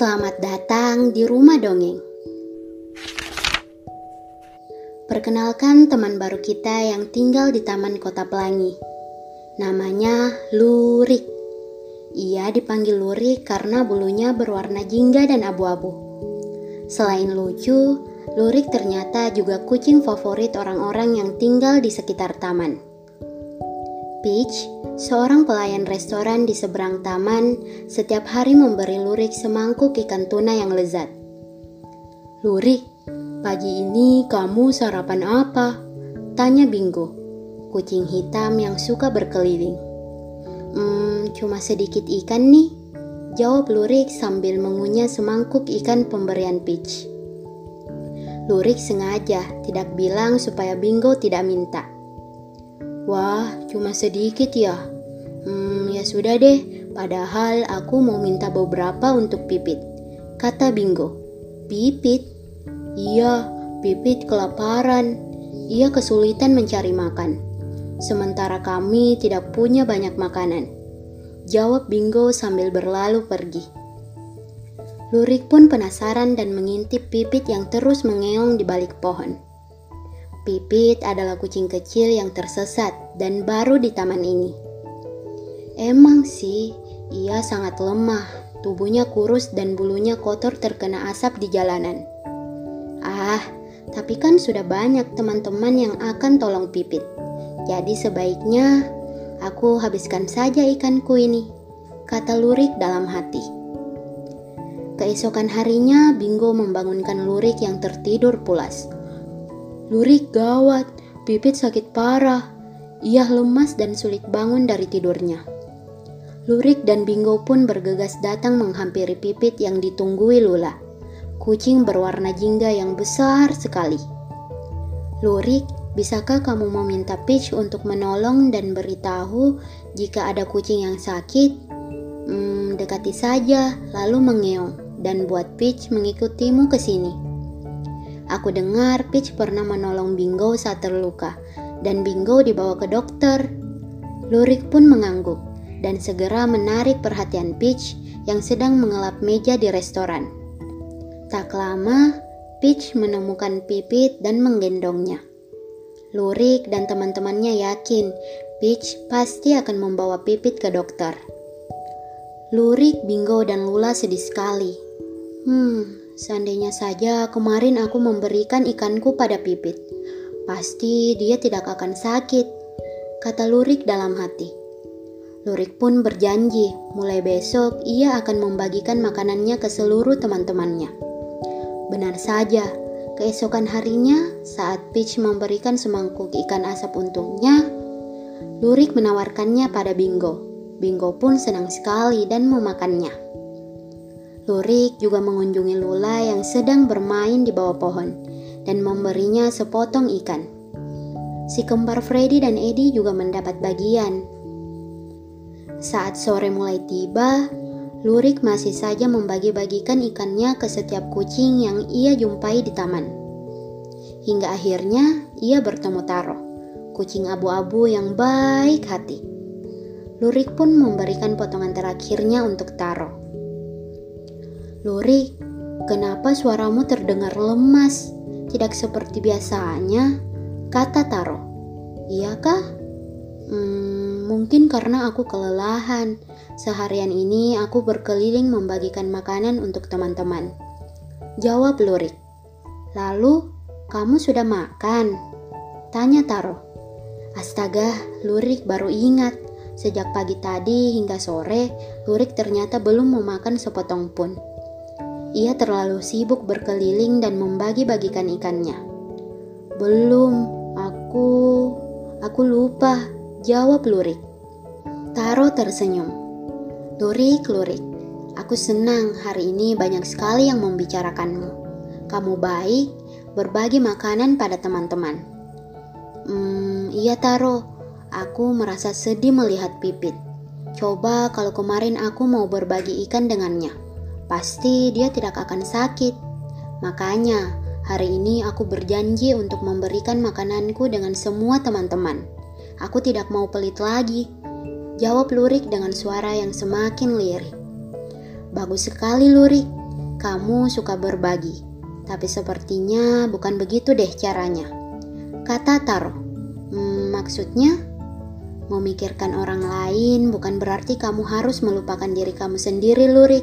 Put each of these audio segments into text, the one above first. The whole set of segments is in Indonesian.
Selamat datang di rumah dongeng. Perkenalkan teman baru kita yang tinggal di Taman Kota Pelangi. Namanya Lurik. Ia dipanggil Lurik karena bulunya berwarna jingga dan abu-abu. Selain lucu, Lurik ternyata juga kucing favorit orang-orang yang tinggal di sekitar taman. Peach, seorang pelayan restoran di seberang taman, setiap hari memberi Lurik semangkuk ikan tuna yang lezat. Lurik, pagi ini kamu sarapan apa? Tanya Bingo, kucing hitam yang suka berkeliling. Hmm, cuma sedikit ikan nih, jawab Lurik sambil mengunyah semangkuk ikan pemberian Peach. Lurik sengaja tidak bilang supaya Bingo tidak minta. Wah, cuma sedikit ya. Hmm, ya sudah deh. Padahal aku mau minta beberapa untuk Pipit. Kata Bingo. Pipit? Iya, Pipit kelaparan. Ia kesulitan mencari makan. Sementara kami tidak punya banyak makanan. Jawab Bingo sambil berlalu pergi. Lurik pun penasaran dan mengintip Pipit yang terus mengeong di balik pohon. Pipit adalah kucing kecil yang tersesat dan baru di taman ini. Emang sih, ia sangat lemah, tubuhnya kurus dan bulunya kotor terkena asap di jalanan. Ah, tapi kan sudah banyak teman-teman yang akan tolong Pipit. Jadi sebaiknya aku habiskan saja ikanku ini, kata Lurik dalam hati. Keesokan harinya, Bingo membangunkan Lurik yang tertidur pulas. Lurik gawat, Pipit sakit parah. Ia lemas dan sulit bangun dari tidurnya. Lurik dan Bingo pun bergegas datang menghampiri Pipit yang ditunggui Lula. Kucing berwarna jingga yang besar sekali. Lurik, bisakah kamu meminta Peach untuk menolong dan beritahu jika ada kucing yang sakit? Hmm, dekati saja, lalu mengeong dan buat Peach mengikutimu ke sini. Aku dengar Peach pernah menolong Bingo saat terluka, dan Bingo dibawa ke dokter. Lurik pun mengangguk dan segera menarik perhatian Peach yang sedang mengelap meja di restoran. Tak lama, Peach menemukan Pipit dan menggendongnya. Lurik dan teman-temannya yakin Peach pasti akan membawa Pipit ke dokter. Lurik, Bingo, dan Lula sedih sekali. Hmm, Seandainya saja kemarin aku memberikan ikanku pada Pipit, pasti dia tidak akan sakit, kata Lurik dalam hati. Lurik pun berjanji, mulai besok ia akan membagikan makanannya ke seluruh teman-temannya. Benar saja, keesokan harinya saat Peach memberikan semangkuk ikan asap untuknya, Lurik menawarkannya pada Bingo. Bingo pun senang sekali dan memakannya. Lurik juga mengunjungi Lula yang sedang bermain di bawah pohon dan memberinya sepotong ikan. Si kembar Freddy dan Eddie juga mendapat bagian. Saat sore mulai tiba, Lurik masih saja membagi-bagikan ikannya ke setiap kucing yang ia jumpai di taman. Hingga akhirnya ia bertemu Taro, kucing abu-abu yang baik hati. Lurik pun memberikan potongan terakhirnya untuk Taro. Luri, kenapa suaramu terdengar lemas? Tidak seperti biasanya, kata Taro. Iya kah? Hmm, mungkin karena aku kelelahan. Seharian ini aku berkeliling membagikan makanan untuk teman-teman. Jawab Lurik. Lalu, kamu sudah makan? Tanya Taro. Astaga, Lurik baru ingat. Sejak pagi tadi hingga sore, Lurik ternyata belum memakan sepotong pun. Ia terlalu sibuk berkeliling dan membagi-bagikan ikannya. Belum, aku... Aku lupa, jawab Lurik. Taro tersenyum. Lurik, Lurik, aku senang hari ini banyak sekali yang membicarakanmu. Kamu baik, berbagi makanan pada teman-teman. Hmm, iya Taro, aku merasa sedih melihat Pipit. Coba kalau kemarin aku mau berbagi ikan dengannya pasti dia tidak akan sakit. Makanya, hari ini aku berjanji untuk memberikan makananku dengan semua teman-teman. Aku tidak mau pelit lagi. Jawab Lurik dengan suara yang semakin lirik. Bagus sekali Lurik. kamu suka berbagi. Tapi sepertinya bukan begitu deh caranya. Kata Taro. Hmm, maksudnya? Memikirkan orang lain bukan berarti kamu harus melupakan diri kamu sendiri, Lurik.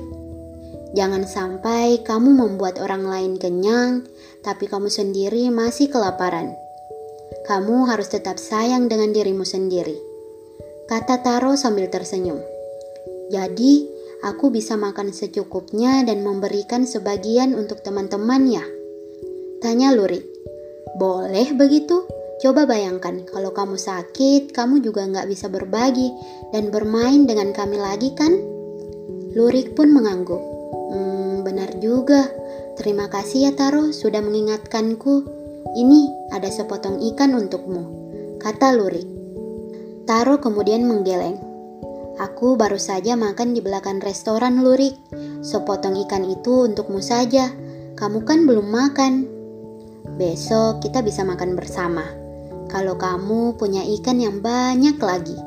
Jangan sampai kamu membuat orang lain kenyang, tapi kamu sendiri masih kelaparan. Kamu harus tetap sayang dengan dirimu sendiri. Kata Taro sambil tersenyum. Jadi, aku bisa makan secukupnya dan memberikan sebagian untuk teman-teman ya? Tanya Lurik. Boleh begitu? Coba bayangkan kalau kamu sakit, kamu juga nggak bisa berbagi dan bermain dengan kami lagi kan? Lurik pun mengangguk. Hmm, benar juga. Terima kasih ya Taro sudah mengingatkanku. Ini ada sepotong ikan untukmu, kata Lurik. Taro kemudian menggeleng. Aku baru saja makan di belakang restoran Lurik. Sepotong ikan itu untukmu saja. Kamu kan belum makan. Besok kita bisa makan bersama. Kalau kamu punya ikan yang banyak lagi.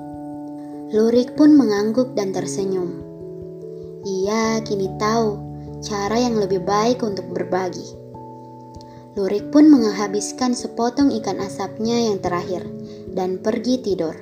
Lurik pun mengangguk dan tersenyum. Ia kini tahu cara yang lebih baik untuk berbagi. Lurik pun menghabiskan sepotong ikan asapnya yang terakhir dan pergi tidur.